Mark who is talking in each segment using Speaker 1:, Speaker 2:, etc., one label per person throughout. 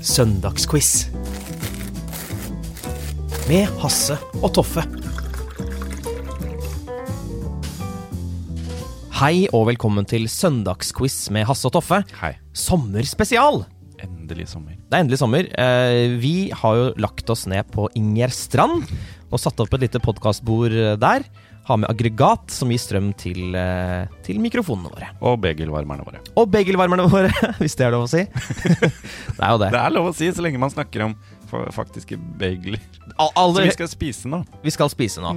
Speaker 1: Søndagsquiz. Med Hasse og Toffe. Hei og velkommen til søndagsquiz med Hasse og Toffe.
Speaker 2: Hei.
Speaker 1: Sommerspesial!
Speaker 2: Endelig sommer.
Speaker 1: Det er endelig sommer. Eh, Vi har jo lagt oss ned på Inger Strand og satt opp et lite podkastbord der. Har med aggregat som gir strøm til, eh, til mikrofonene våre.
Speaker 2: Og begelvarmerne våre.
Speaker 1: Og begelvarmerne våre, hvis det er lov å si. Det er jo det.
Speaker 2: Det er lov å si så lenge man snakker om faktiske bagler.
Speaker 1: Al-
Speaker 2: Som
Speaker 1: så
Speaker 2: vi skal spise nå.
Speaker 1: Vi skal spise nå.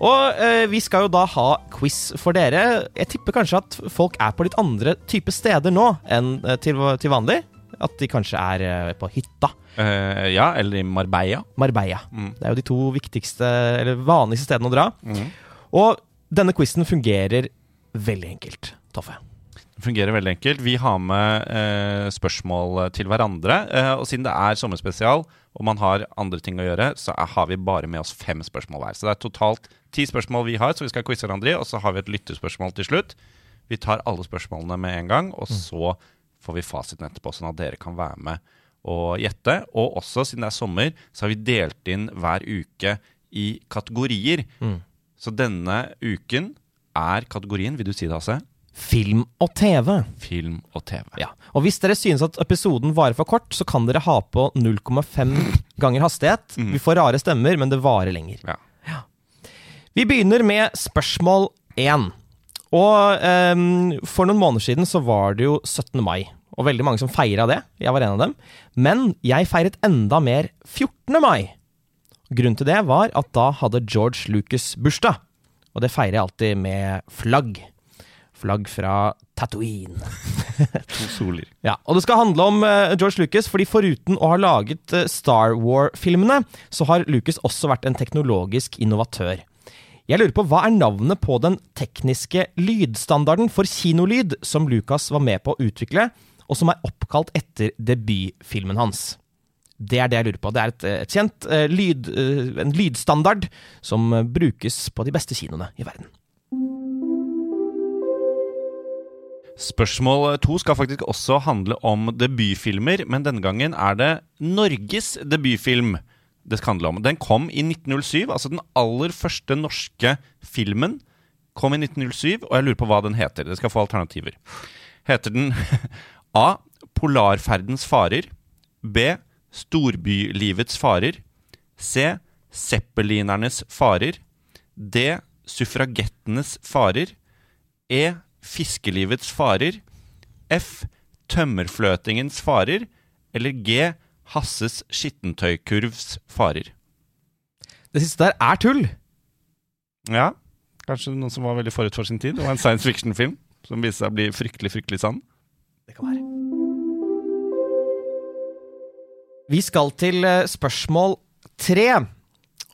Speaker 1: Og eh, vi skal jo da ha quiz for dere. Jeg tipper kanskje at folk er på litt andre type steder nå enn eh, til, til vanlig. At de kanskje er eh, på hytta.
Speaker 2: Uh, ja, eller i Marbella.
Speaker 1: Marbella.
Speaker 2: Mm.
Speaker 1: Det er jo de to viktigste, eller vanligste stedene å dra.
Speaker 2: Mhm.
Speaker 1: Og denne quizen fungerer veldig enkelt, Toffe.
Speaker 2: Det fungerer veldig enkelt. Vi har med eh, spørsmål til hverandre. Eh, og siden det er sommerspesial, og man har andre ting å gjøre, så er, har vi bare med oss fem spørsmål hver. Så det er totalt ti spørsmål vi har, så vi skal quize hverandre i, og så har vi et lyttespørsmål til slutt. Vi tar alle spørsmålene med en gang, og så får vi fasiten etterpå, sånn at dere kan være med og gjette. Og også, siden det er sommer, så har vi delt inn hver uke i kategorier. Så denne uken er kategorien, vil du si det, Hasse?
Speaker 1: Film og TV.
Speaker 2: Film og TV.
Speaker 1: Ja. Og hvis dere synes at episoden varer for kort, så kan dere ha på 0,5 ganger hastighet. Vi får rare stemmer, men det varer lenger.
Speaker 2: Ja.
Speaker 1: Vi begynner med spørsmål 1. Og um, for noen måneder siden så var det jo 17. mai, og veldig mange som feira det. Jeg var en av dem. Men jeg feiret enda mer 14. mai. Grunnen til det var at da hadde George Lucas bursdag. Og det feirer jeg alltid med flagg. Flagg fra Tatooine.
Speaker 2: To soler.
Speaker 1: Ja, og det skal handle om eh, George Lucas, fordi foruten å ha laget eh, Star War-filmene, så har Lucas også vært en teknologisk innovatør. Jeg lurer på hva er navnet på den tekniske lydstandarden for kinolyd som Lucas var med på å utvikle, og som er oppkalt etter debutfilmen hans? Det er det jeg lurer på. Det er et, et kjent uh, lyd, uh, en lydstandard som eh, brukes på de beste kinoene i verden.
Speaker 2: Spørsmål to skal faktisk også handle om debutfilmer, men denne gangen er det Norges debutfilm det skal handle om. Den kom i 1907, altså den aller første norske filmen kom i 1907, og jeg lurer på hva den heter. Dere skal få alternativer. Heter den A. Polarferdens farer. B. Storbylivets farer. C. Zeppelinernes farer. D. Suffragettenes farer. E. Fiskelivets farer. F. Tømmerfløtingens farer. Eller G. Hasses skittentøykurvs farer.
Speaker 1: Det siste der er tull.
Speaker 2: Ja, kanskje noen som var veldig forut for sin tid. Det var en science fiction-film som viste seg å bli fryktelig, fryktelig sann.
Speaker 1: Det kan være. Vi skal til eh, spørsmål tre.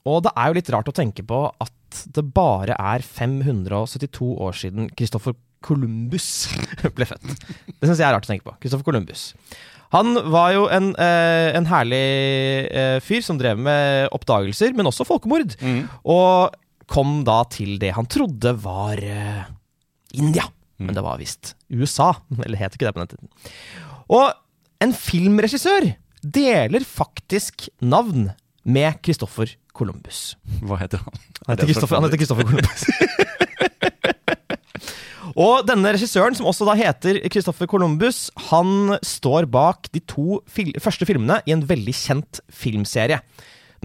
Speaker 1: Og det er jo litt rart å tenke på at det bare er 572 år siden Christoffer Columbus ble født. Det syns jeg er rart å tenke på. Christoffer Columbus. Han var jo en, eh, en herlig eh, fyr som drev med oppdagelser, men også folkemord. Og kom da til det han trodde var India. Men det var visst USA. Eller het ikke det på den tiden. Og en filmregissør deler faktisk navn med Christoffer Columbus.
Speaker 2: Hva heter han?
Speaker 1: Han heter Christoffer Columbus. Og denne regissøren, som også da heter Christoffer Columbus, han står bak de to fil første filmene i en veldig kjent filmserie.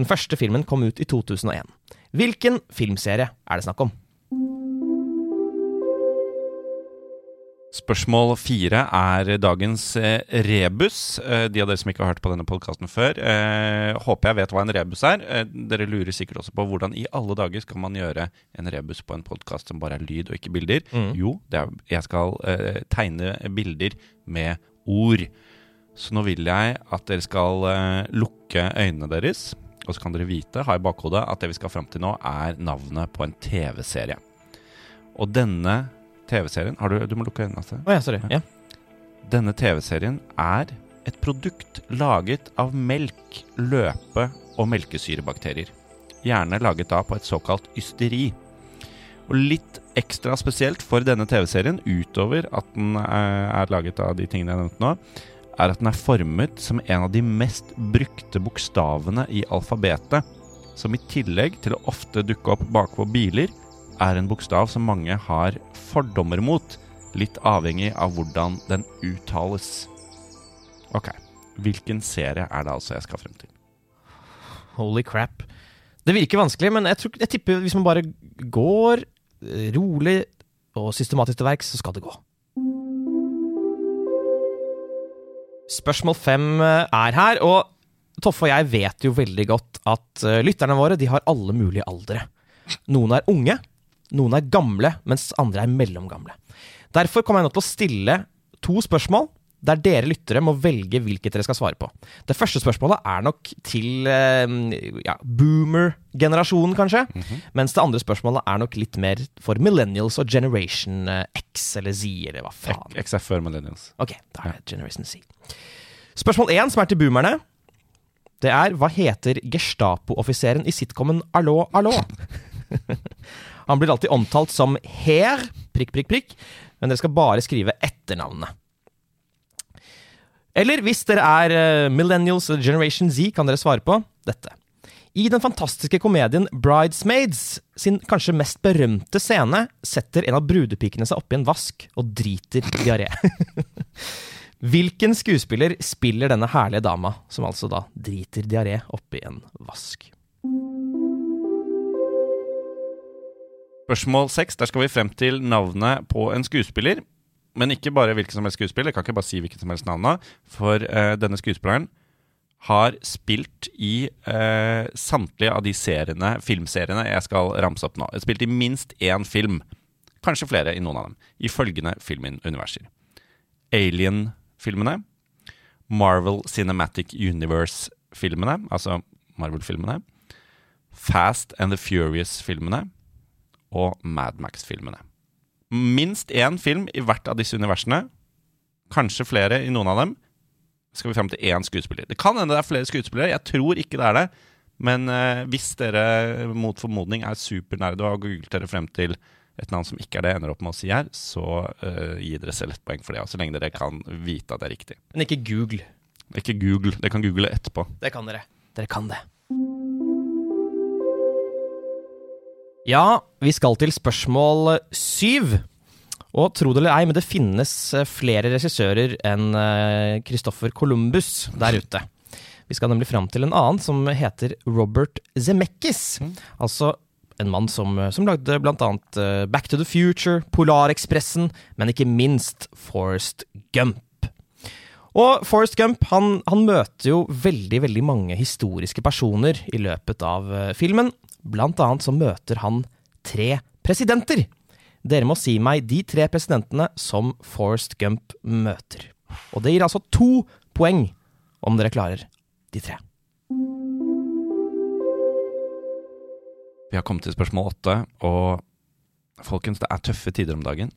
Speaker 1: Den første filmen kom ut i 2001. Hvilken filmserie er det snakk om?
Speaker 2: Spørsmål fire er dagens eh, rebus. Eh, de av dere som ikke har hørt på denne podkasten før, eh, håper jeg vet hva en rebus er. Dere lurer sikkert også på hvordan i alle dager skal man gjøre en rebus på en podkast som bare er lyd og ikke bilder. Jo, det er, jeg skal tegne bilder med ord. Så nå vil jeg at dere skal lukke øynene deres, og så kan dere vite, ha i bakhodet, at det vi skal fram til nå, er navnet på en TV-serie. Og denne TV-serien du, du må lukke øynene. Altså.
Speaker 1: Oh, ja, sorry. Ja.
Speaker 2: Denne TV-serien er et produkt laget av melk, løpe og melkesyrebakterier. Gjerne laget da på et såkalt ysteri. Og litt ekstra spesielt for denne TV-serien, utover at den er, er laget av de tingene jeg nevnte nå, er at den er formet som en av de mest brukte bokstavene i alfabetet, som i tillegg til å ofte dukke opp bakpå biler, er en bokstav som mange har fordommer mot, litt avhengig av hvordan den uttales. Ok, hvilken serie er det altså jeg skal frem til?
Speaker 1: Holy crap. Det virker vanskelig, men jeg, tror, jeg tipper hvis man bare går eh, rolig og systematisk til verks, så skal det gå. Spørsmål fem eh, er her, og Toffe og jeg vet jo veldig godt at eh, lytterne våre de har alle mulige aldre. Noen er unge, noen er gamle, mens andre er mellomgamle. Derfor kommer jeg nå til å stille to spørsmål der dere lyttere må velge hvilket dere skal svare på. Det første spørsmålet er nok til eh, ja, boomer-generasjonen, kanskje. Mens det andre spørsmålet er nok litt mer for millennials og generation eh, X eller Z, eller hva faen.
Speaker 2: XF før Millennials.
Speaker 1: Ok, da er det Generation Z. Spørsmål én, som er til boomerne, det er hva heter Gestapo-offiseren i sitcomen Allo, allo? Han blir alltid omtalt som Her, prikk, prikk, prikk, men dere skal bare skrive etternavnet. Eller hvis dere er eh, millennials eller Generation Z, kan dere svare på dette. I den fantastiske komedien Bridesmaids sin kanskje mest berømte scene setter en av brudepikene seg oppi en vask og driter diaré. Hvilken skuespiller spiller denne herlige dama, som altså da driter diaré oppi en vask?
Speaker 2: Spørsmål seks. Der skal vi frem til navnet på en skuespiller. Men ikke bare hvilken som helst skuespiller. Jeg kan ikke bare si hvilken som helst navn. For uh, denne skuespilleren har spilt i uh, samtlige av de seriene, filmseriene jeg skal ramse opp nå. Spilt i minst én film. Kanskje flere i noen av dem. I følgende filmuniverser. Alien-filmene. Marvel Cinematic Universe-filmene, altså Marvel-filmene. Fast and the Furious-filmene. Og Mad Max-filmene. Minst én film i hvert av disse universene. Kanskje flere i noen av dem. Skal vi frem til én skuespiller. Det kan hende det er flere skuespillere. Jeg tror ikke det er det. Men eh, hvis dere mot formodning er supernerde og har googlet dere frem til et navn som ikke er det ender opp med å si her, så eh, gi dere selv et poeng for det. Så lenge dere kan vite at det er riktig.
Speaker 1: Men ikke Google.
Speaker 2: Ikke Google. Dere kan google etterpå.
Speaker 1: Det kan dere. Dere kan det. Ja, vi skal til spørsmål syv. Og tro det eller ei, men det finnes eh, flere regissører enn Christoffer Columbus der ute. Vi skal nemlig fram til en annen som heter Robert Zemeckis. Altså en mann som, som lagde blant annet eh, Back to the Future, Polarekspressen, men ikke minst Forrest Gump. Og Forrest Gump han, han møter jo veldig veldig mange historiske personer i løpet av eh, filmen. Blant annet så møter han tre presidenter. Dere må si meg de tre presidentene som Forrest Gump møter. Og det gir altså to poeng om dere klarer de tre.
Speaker 2: Vi har kommet til spørsmål åtte, og folkens, det er tøffe tider om dagen.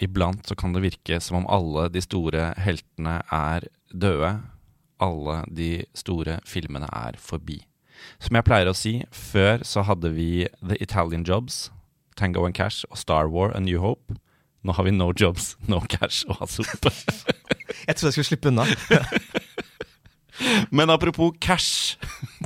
Speaker 2: Iblant så kan det virke som om alle de store heltene er døde. Alle de store filmene er forbi. Som jeg pleier å si, før så hadde vi The Italian Jobs, Tango and Cash og Star War A New Hope. Nå har vi No Jobs, No Cash og Hasop.
Speaker 1: Jeg trodde jeg skulle slippe unna.
Speaker 2: Men apropos cash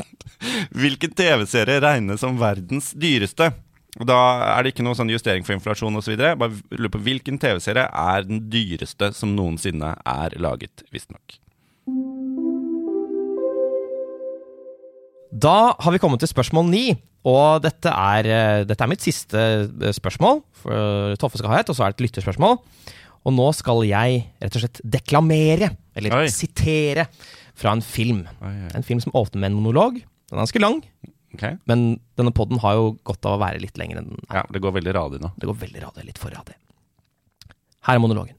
Speaker 2: Hvilken TV-serie regnes som verdens dyreste? Da er det ikke noe sånn justering for inflasjon osv. Bare lurer på hvilken TV-serie er den dyreste som noensinne er laget, visstnok.
Speaker 1: Da har vi kommet til spørsmål ni. Og dette er, eh, dette er mitt siste eh, spørsmål. For Toffe skal ha et, og så er det et lytterspørsmål. Og nå skal jeg rett og slett deklamere, eller
Speaker 2: Oi.
Speaker 1: sitere, fra en film.
Speaker 2: Oi, oi.
Speaker 1: En film som åpner med en monolog. Den er ganske lang,
Speaker 2: okay.
Speaker 1: men denne podden har jo godt av å være litt lenger enn den er.
Speaker 2: Ja, det går veldig radig nå.
Speaker 1: Det går veldig radig, litt for radig. Her er monologen.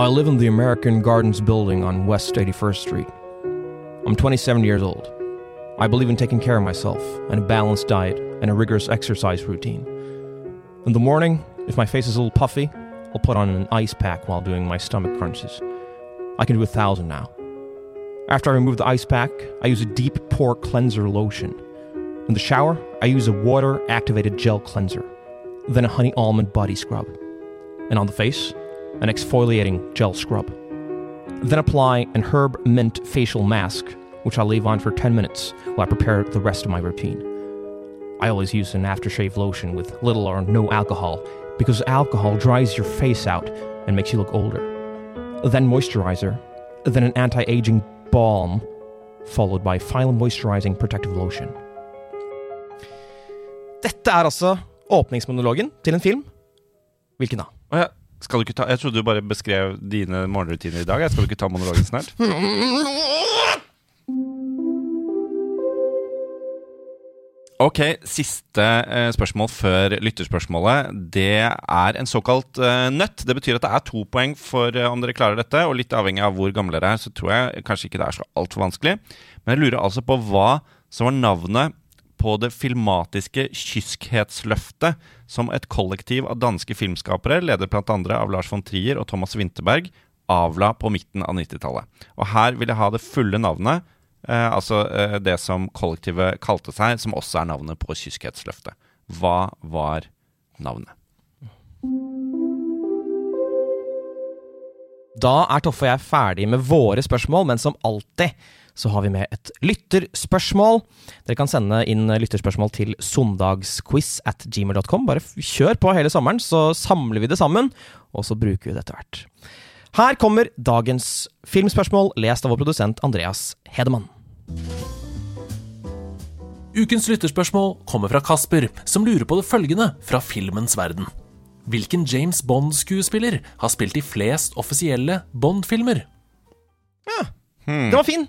Speaker 1: I live in the American Gardens building on West 81st Street. I'm 27 years old. I believe in taking care of myself and a balanced diet and a rigorous exercise routine. In the morning, if my face is a little puffy, I'll put on an ice pack while doing my stomach crunches. I can do a thousand now. After I remove the ice pack, I use a deep pore cleanser lotion. In the shower, I use a water activated gel cleanser, then a honey almond body scrub. And on the face, an exfoliating gel scrub. Then apply an herb mint facial mask, which I'll leave on for 10 minutes while I prepare the rest of my routine. I always use an aftershave lotion with little or no alcohol because alcohol dries your face out and makes you look older. Then moisturizer, then an anti aging balm, followed by final moisturizing protective lotion. Dette er altså åpningsmonologen til en film. Hvilken da?
Speaker 2: Skal du ikke ta Jeg trodde du bare beskrev dine morgenrutiner i dag. Jeg skal du ikke ta monologen snart? Ok, siste eh, spørsmål før lytterspørsmålet. Det er en såkalt eh, nøtt. Det betyr at det er to poeng for eh, om dere klarer dette. Og litt avhengig av hvor gamle dere er, så tror jeg kanskje ikke det er så altfor vanskelig. Men jeg lurer altså på hva som var navnet på det filmatiske Kyskhetsløftet som et kollektiv av danske filmskapere, ledet andre av Lars von Trier og Thomas Winterberg, avla på midten av 90-tallet. Og her vil jeg ha det fulle navnet, eh, altså eh, det som kollektivet kalte seg, som også er navnet på Kyskhetsløftet. Hva var navnet?
Speaker 1: Da er Toffe og jeg ferdig med våre spørsmål, men som alltid så har vi med et lytterspørsmål. Dere kan sende inn lytterspørsmål til søndagsquiz at gmail.com. Bare kjør på hele sommeren, så samler vi det sammen, og så bruker vi det etter hvert. Her kommer dagens filmspørsmål, lest av vår produsent Andreas Hedemann.
Speaker 3: Ukens lytterspørsmål kommer fra Kasper, som lurer på det følgende fra filmens verden. Hvilken James Bond-skuespiller har spilt i flest offisielle Bond-filmer?
Speaker 1: Ja, det var fin!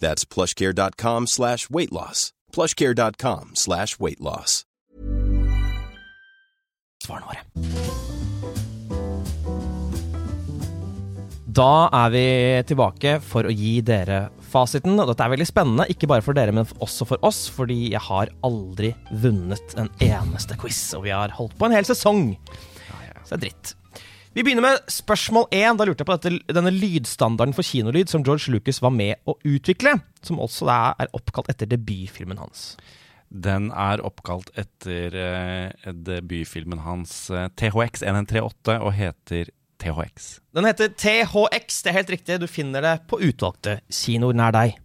Speaker 4: That's plushcare.com slash weight loss. plushcare.com slash weight loss.
Speaker 1: svarene våre. Da er vi tilbake for å gi dere fasiten. Og dette er veldig spennende, ikke bare for dere, men også for oss. Fordi jeg har aldri vunnet en eneste quiz, og vi har holdt på en hel sesong. Så det er dritt. Vi begynner med spørsmål én. Da lurte jeg på dette, denne lydstandarden for kinolyd som George Lucas var med å utvikle. Som også da er oppkalt etter debutfilmen hans.
Speaker 2: Den er oppkalt etter eh, debutfilmen hans eh, THX 1138 og heter THX.
Speaker 1: Den heter THX, det er helt riktig. Du finner det på utvalgte kinoer nær deg.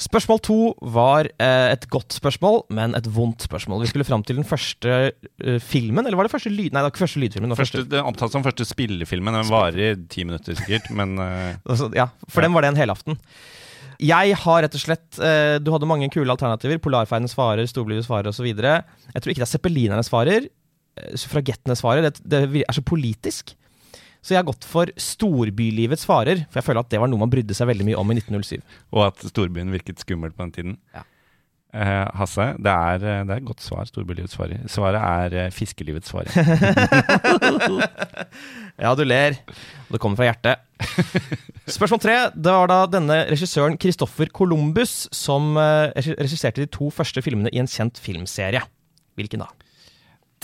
Speaker 1: Spørsmål to var eh, et godt spørsmål, men et vondt spørsmål. Vi skulle fram til den første uh, filmen, eller var det første lyd... Nei, det var ikke første lydfilmen. Det
Speaker 2: Første, det er omtalt som første spillefilmen. Den varer ti minutter sikkert, men uh,
Speaker 1: Altså, ja, for dem var det en helaften. Jeg har rett og slett eh, Du hadde mange kule alternativer. Polarferdens svarer, Storblivet svarer osv. Jeg tror ikke det er zeppelinerne svarer. Suffragettene svarer. Det, det er så politisk. Så jeg har gått for storbylivets farer, for jeg føler at det var noe man brydde seg veldig mye om i 1907.
Speaker 2: Og at storbyen virket skummelt på den tiden.
Speaker 1: Ja.
Speaker 2: Eh, Hasse, det er, eh, det er et godt svar. Storbylivets farer. Svaret er eh, fiskelivets farer.
Speaker 1: Ja, du ler. Og det kommer fra hjertet. Spørsmål tre. Det var da denne regissøren Christoffer Columbus som eh, regisserte de to første filmene i en kjent filmserie. Hvilken da?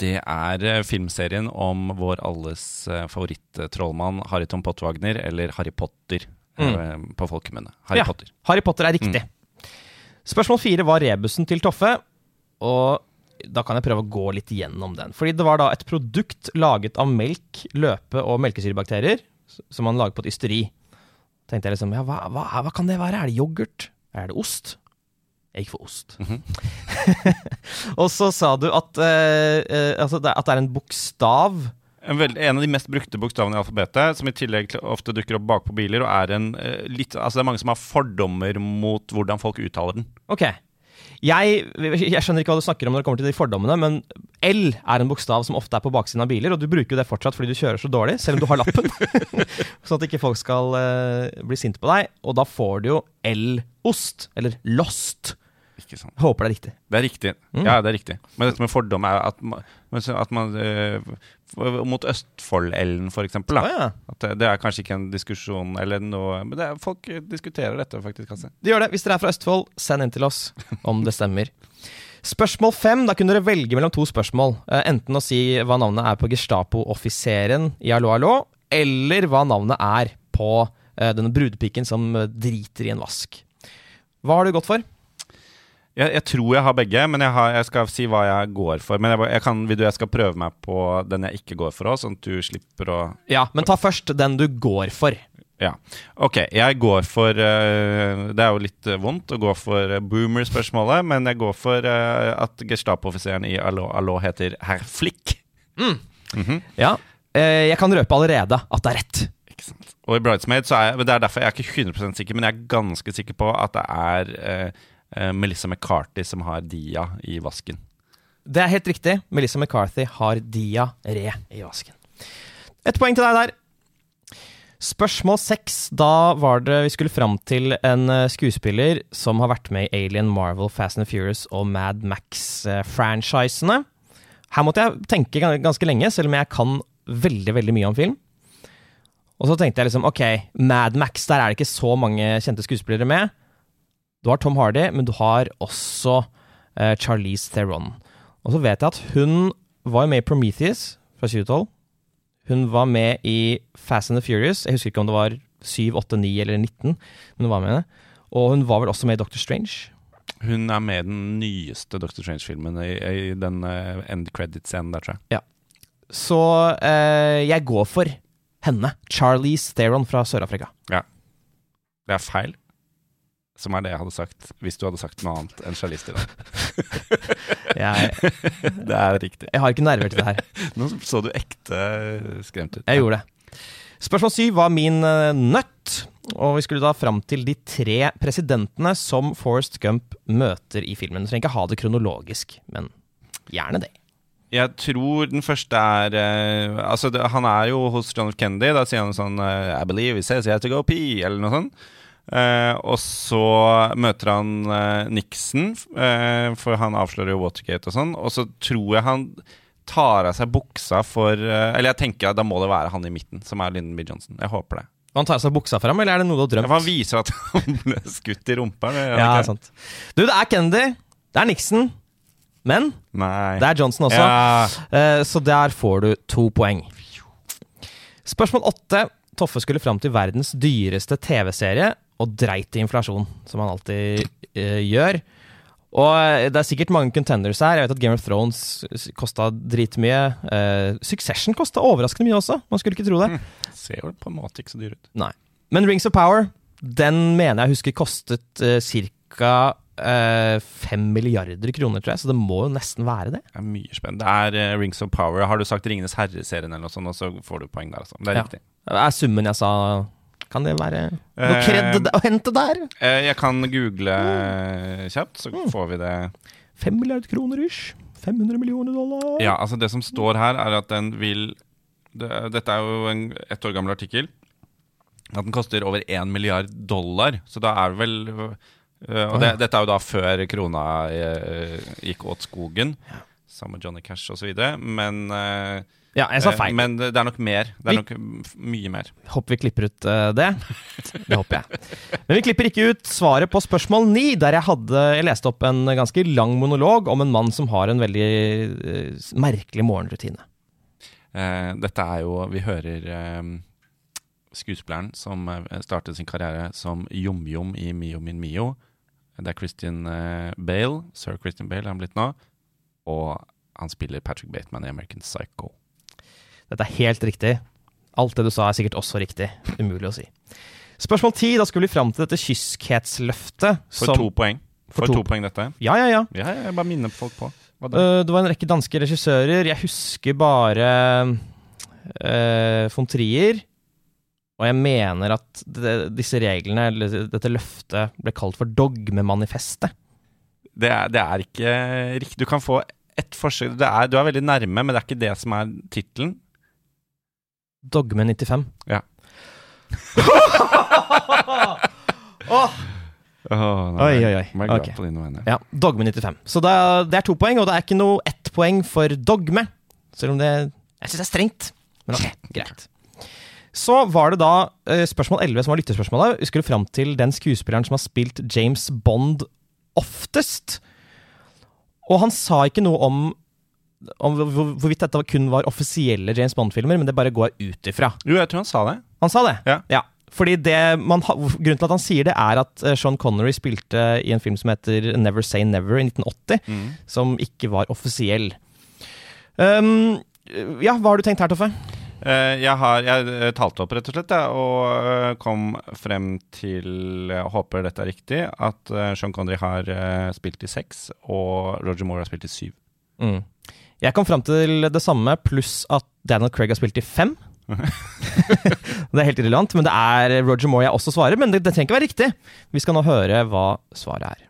Speaker 2: Det er eh, filmserien om vår alles eh, favoritt-trollmann Harry Tom Pottwagner, eller Harry Potter mm. på folkemunne. Harry
Speaker 1: Ja.
Speaker 2: Potter.
Speaker 1: Harry Potter er riktig. Spørsmål fire var rebusen til Toffe, og da kan jeg prøve å gå litt gjennom den. Fordi det var da et produkt laget av melk, løpe og melkesyrebakterier som man lager på et ysteri. tenkte jeg liksom, ja, hva, hva, hva kan det være? Er det yoghurt? Er det ost? Jeg gikk for ost. og så sa du at, eh, eh, altså det, at det er en bokstav.
Speaker 2: En, veld, en av de mest brukte bokstavene i alfabetet, som i tillegg til- ofte dukker opp bakpå biler, og er en eh, litt Altså, det er mange som har fordommer mot hvordan folk uttaler den.
Speaker 1: Ok. Jeg, jeg skjønner ikke hva du snakker om når det kommer til de fordommene, men L er en bokstav som ofte er på baksiden av biler, og du bruker jo det fortsatt fordi du kjører så dårlig, selv om du har lappen. sånn at ikke folk skal eh, bli sinte på deg. Og da får du jo L-ost, eller lost.
Speaker 2: Ikke sant?
Speaker 1: Håper det er riktig.
Speaker 2: Det er riktig.
Speaker 1: Mm.
Speaker 2: Ja, det er riktig. Men dette med fordom er at at man uh, Mot Østfold-Ellen, f.eks. eksempel.
Speaker 1: Ja.
Speaker 2: At det, er kanskje ikke en diskusjon eller noe Men det er, folk diskuterer dette, faktisk. Kanskje.
Speaker 1: De gjør det. Hvis dere er fra Østfold, send inn til oss om det stemmer. Spørsmål fem. Da kunne dere velge mellom to spørsmål. Eh, enten å si hva navnet er på Gestapo-offiseren i Hallo Hallo, eller hva navnet er på eh, denne brudepiken som eh, driter i en vask. Hva har du gått for?
Speaker 2: Jeg, jeg tror jeg har begge, men jeg, har, jeg skal si hva jeg går for. Men jeg, jeg kan, vil du jeg skal prøve meg på den jeg ikke går for òg, sånn at du slipper å
Speaker 1: Ja, men ta først den du går for.
Speaker 2: Ja. Ok, jeg går for uh, Det er jo litt eh, vondt å gå for uh, boomer-spørsmålet, men jeg går for uh, at Gestapo-offiseren i Allo Allo heter herr Flick.
Speaker 1: Ja. Uh, jeg kan røpe allerede at det er rett.
Speaker 2: Ikke sant? Og i Bridesmaid så er jeg Det er derfor jeg er ikke 100% sikker, men jeg er ganske sikker på at det er eh, eh, Melissa McCarthy som har Dia i vasken.
Speaker 1: Det er helt riktig. Melissa McCarthy har Dia Re i vasken. Et poeng til deg der. Spørsmål seks. Da var det vi skulle fram til en eh, skuespiller som har vært med i Alien, Marvel, Fast and Furious og Mad Max-franchisene. Her måtte jeg tenke ganske lenge, selv om jeg kan veldig, veldig mye om film. Og så tenkte jeg liksom, ok, Mad Max, der er det ikke så mange kjente skuespillere med. Du har Tom Hardy, men du har også eh, Charlize Theron. Og så vet jeg at hun var med i Prometheus fra 2012. Hun var med i Fast and the Furious. Jeg husker ikke om det var 7, 8, 9 eller 19, men hun var med i det. Og hun var vel også med i Doctor Strange.
Speaker 2: Hun er med i den nyeste Doctor Strange-filmen, i, i den eh, end credit-scenen der, tror jeg. Ja.
Speaker 1: Så eh, jeg går for henne. Charlize Theron fra Sør-Afrika. Ja.
Speaker 2: Det er feil. Som er det jeg hadde sagt hvis du hadde sagt noe annet enn sjalist i
Speaker 1: Jeg,
Speaker 2: Det er riktig.
Speaker 1: jeg har ikke nerver til det her.
Speaker 2: Nå så du ekte skremt ut.
Speaker 1: Jeg gjorde det. Spørsmål syv var min eh, nøtt, og vi skulle da fram til de tre presidentene som Forrest Gump møter i filmen. Du trenger ikke ha det kronologisk, men gjerne det.
Speaker 2: Jeg tror den første er eh, Altså, det, han er jo hos John F. Kennedy. Da sier han sånn eh, I believe he says he has to go pee, eller noe sånt. Eh, og så møter han eh, Nixon, eh, for han avslører jo Watergate og sånn. Og så tror jeg han tar av seg buksa for Eller jeg tenker at da må det være han i midten, som er Lyndon B. Johnson. Jeg håper det.
Speaker 1: Han tar av seg buksa fram, eller er det noe du har
Speaker 2: Ja,
Speaker 1: drømt?
Speaker 2: for han viser at han ble skutt i rumpa. eller?
Speaker 1: Ja,
Speaker 2: er
Speaker 1: sant. Du, det er Kennedy. Det er Nixon. Men
Speaker 2: Nei.
Speaker 1: det er Johnson også.
Speaker 2: Ja.
Speaker 1: Eh, så der får du to poeng. Spørsmål åtte. Toffe skulle fram til verdens dyreste TV-serie og dreit i inflasjon, som han alltid eh, gjør. Og eh, det er sikkert mange contenders her. Jeg vet at Game of Thrones kosta dritmye. Uh, Succession kosta overraskende mye også. Man skulle ikke tro det.
Speaker 2: Ser jo på en måte ikke så dyr ut.
Speaker 1: Nei. Men Rings of Power, den mener jeg husker kostet uh, ca. fem milliarder kroner, tror jeg. Så det må jo nesten være det.
Speaker 2: Det er mye spennende. Det er uh, Rings of Power. Har du sagt Ringenes herre-serien eller noe sånt, og så får du poeng der, altså. Det er
Speaker 1: Ja.
Speaker 2: riktig.
Speaker 1: Det er summen jeg sa. Kan det være noe
Speaker 2: Eh,
Speaker 1: kred å hente der?
Speaker 2: Eh, Jeg kan google eh, kjapt, så får vi det.
Speaker 1: Fem milliarder kroner ish. 500 millioner dollar.
Speaker 2: Ja, altså Det som står her, er at den vil det, Dette er jo en ett år gammel artikkel. At den koster over én milliard dollar. Så da er det vel øh, Og det, dette er jo da før krona gikk åt skogen. sammen med Johnny Cash osv. Men, eh,
Speaker 1: Ja, jeg sa
Speaker 2: eh,
Speaker 1: feil.
Speaker 2: men det er nok mer. Det er nok mye mer.
Speaker 1: Håper vi klipper ut eh, det. Det håper jeg. Men vi klipper ikke ut svaret på spørsmål ni, der jeg hadde Jeg leste opp en ganske lang monolog om en mann som har en veldig eh, merkelig morgenrutine.
Speaker 2: Dette er jo Vi hører skuespilleren som startet sin karriere som Jom-Jom i Mio min Mio. Det er Christian Bale. Sir Christian Bale er han blitt nå. Og han spiller Patrick Bateman i American Psycho.
Speaker 1: Dette er helt riktig. Alt det du sa, er sikkert også riktig. Umulig å si. Spørsmål ti. Da skulle vi fram til dette kyskhetsløftet.
Speaker 2: For to poeng.
Speaker 1: For
Speaker 2: For
Speaker 1: to-
Speaker 2: to poeng, dette.
Speaker 1: Ja, ja, ja.
Speaker 2: Ja, jeg bare minner folk på. Da?
Speaker 1: Eh, det var en rekke danske regissører. Jeg husker bare uh, von Trier. Og jeg mener at det, disse reglene, eller dette løftet, ble kalt for dogmemanifestet.
Speaker 2: Det er, det er ikke riktig. Du kan få ett forsøk. Det er, du er veldig nærme, men det er ikke det som er tittelen.
Speaker 1: Dogme 95.
Speaker 2: Ja.
Speaker 1: oh.
Speaker 2: Oh, nei,
Speaker 1: Oi, oi, oi.
Speaker 2: Må jeg glad
Speaker 1: Ok.
Speaker 2: på dine vegne.
Speaker 1: ja, Dogme 95. Så det er, det er to poeng, og det er ikke noe ett poeng for dogme. Selv om det Jeg syns det er strengt. Men okay, greit. Så var det da eh, spørsmål 11 som var lyttespørsmålet. Vi skulle fram til den skuespilleren som har spilt James Bond oftest. Og han sa ikke noe om, om hvorvidt dette kun var offisielle James Bond-filmer, men det bare går jeg ut ifra.
Speaker 2: Jo, jeg tror han sa det.
Speaker 1: Han sa det?
Speaker 2: Ja.
Speaker 1: Fordi det man, Grunnen til at han sier det, er at eh, Sean Connery spilte i en film som heter Never Say Never i 1980,
Speaker 2: Mm.
Speaker 1: som ikke var offisiell. Um, ja, hva har du tenkt her, Toffe?
Speaker 2: Eh, jeg har jeg eh, talte opp, rett og slett, og kom frem til Jeg håper dette er riktig, at Sean Connery har spilt i seks, og Roger Moore har spilt i syv.
Speaker 1: Mm. Jeg kom fram til det samme, pluss at Daniel Craig har spilt i fem. det er helt irrelevant, men det er Roger Moore jeg også svarer. Men det, det trenger ikke være riktig. Vi skal nå høre hva svaret er.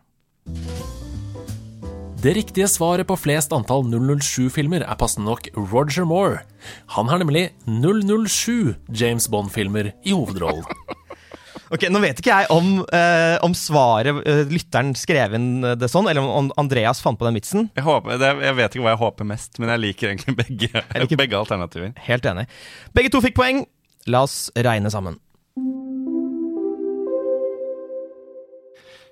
Speaker 3: Det riktige svaret på flest antall 007-filmer er passende nok Roger Moore. Han har nemlig 007 James Bond-filmer i hovedrollen.
Speaker 1: Ok, Nå vet ikke jeg om, eh, om svaret eh, lytteren skrev inn det sånn, eller om Andreas fant på den vitsen.
Speaker 2: Jeg, håper, det, jeg vet ikke hva jeg håper mest, men jeg liker egentlig begge,
Speaker 1: liker-
Speaker 2: begge alternativer.
Speaker 1: Helt enig. Begge to fikk poeng. La oss regne sammen.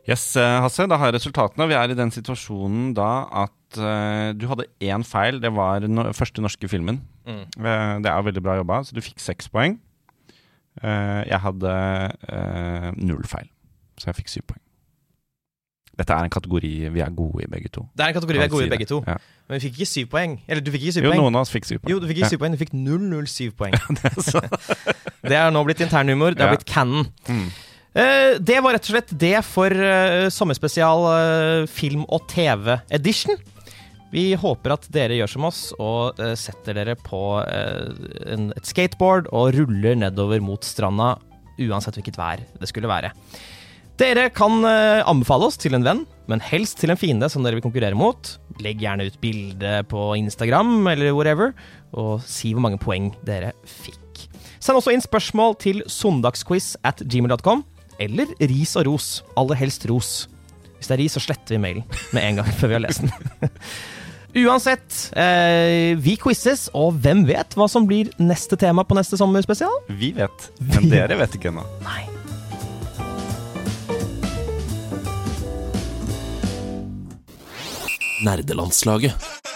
Speaker 2: Yes, eh, Hasse, da har jeg resultatene. Vi er i den situasjonen da at uh, du hadde én feil. Det var den no første norske filmen.
Speaker 1: Mm.
Speaker 2: Uh, det er veldig bra jobba, så du fikk seks poeng. Eh, jeg hadde eh, null feil, så jeg fikk syv poeng. Dette er en kategori vi er gode i, begge to.
Speaker 1: Det er en kategori vi er gode i begge to.
Speaker 2: Ja.
Speaker 1: Men vi fikk ikke syv poeng. Eller du fikk ikke syv
Speaker 2: Jo,
Speaker 1: poeng.
Speaker 2: noen av oss fikk syv poeng.
Speaker 1: Jo, du fikk ikke
Speaker 2: Ja.
Speaker 1: syv poeng. Du fikk 007 poeng. det er nå blitt internhumor. Det har
Speaker 2: Ja.
Speaker 1: blitt canon.
Speaker 2: Mm.
Speaker 1: Uh, det var rett og slett det for uh, sommerspesial uh, film- og TV-edition. Vi håper at dere gjør som oss og eh, setter dere på eh, en, et skateboard og ruller nedover mot stranda, uansett hvilket vær det skulle være. Dere kan eh, anbefale oss til en venn, men helst til en fiende som dere vil konkurrere mot. Legg gjerne ut bilde på Instagram eller whatever, og si hvor mange poeng dere fikk. Send også inn spørsmål til søndagsquiz at gmail.com, eller ris og ros. Aller helst ros. Hvis det er ris, så sletter vi mailen med en gang før vi har lest den. Uansett, eh, vi quizzes, og hvem vet hva som blir neste tema på neste sommerspesial?
Speaker 2: Vi vet, men dere vet ikke ennå.
Speaker 1: Nei.
Speaker 3: Nerdelandslaget.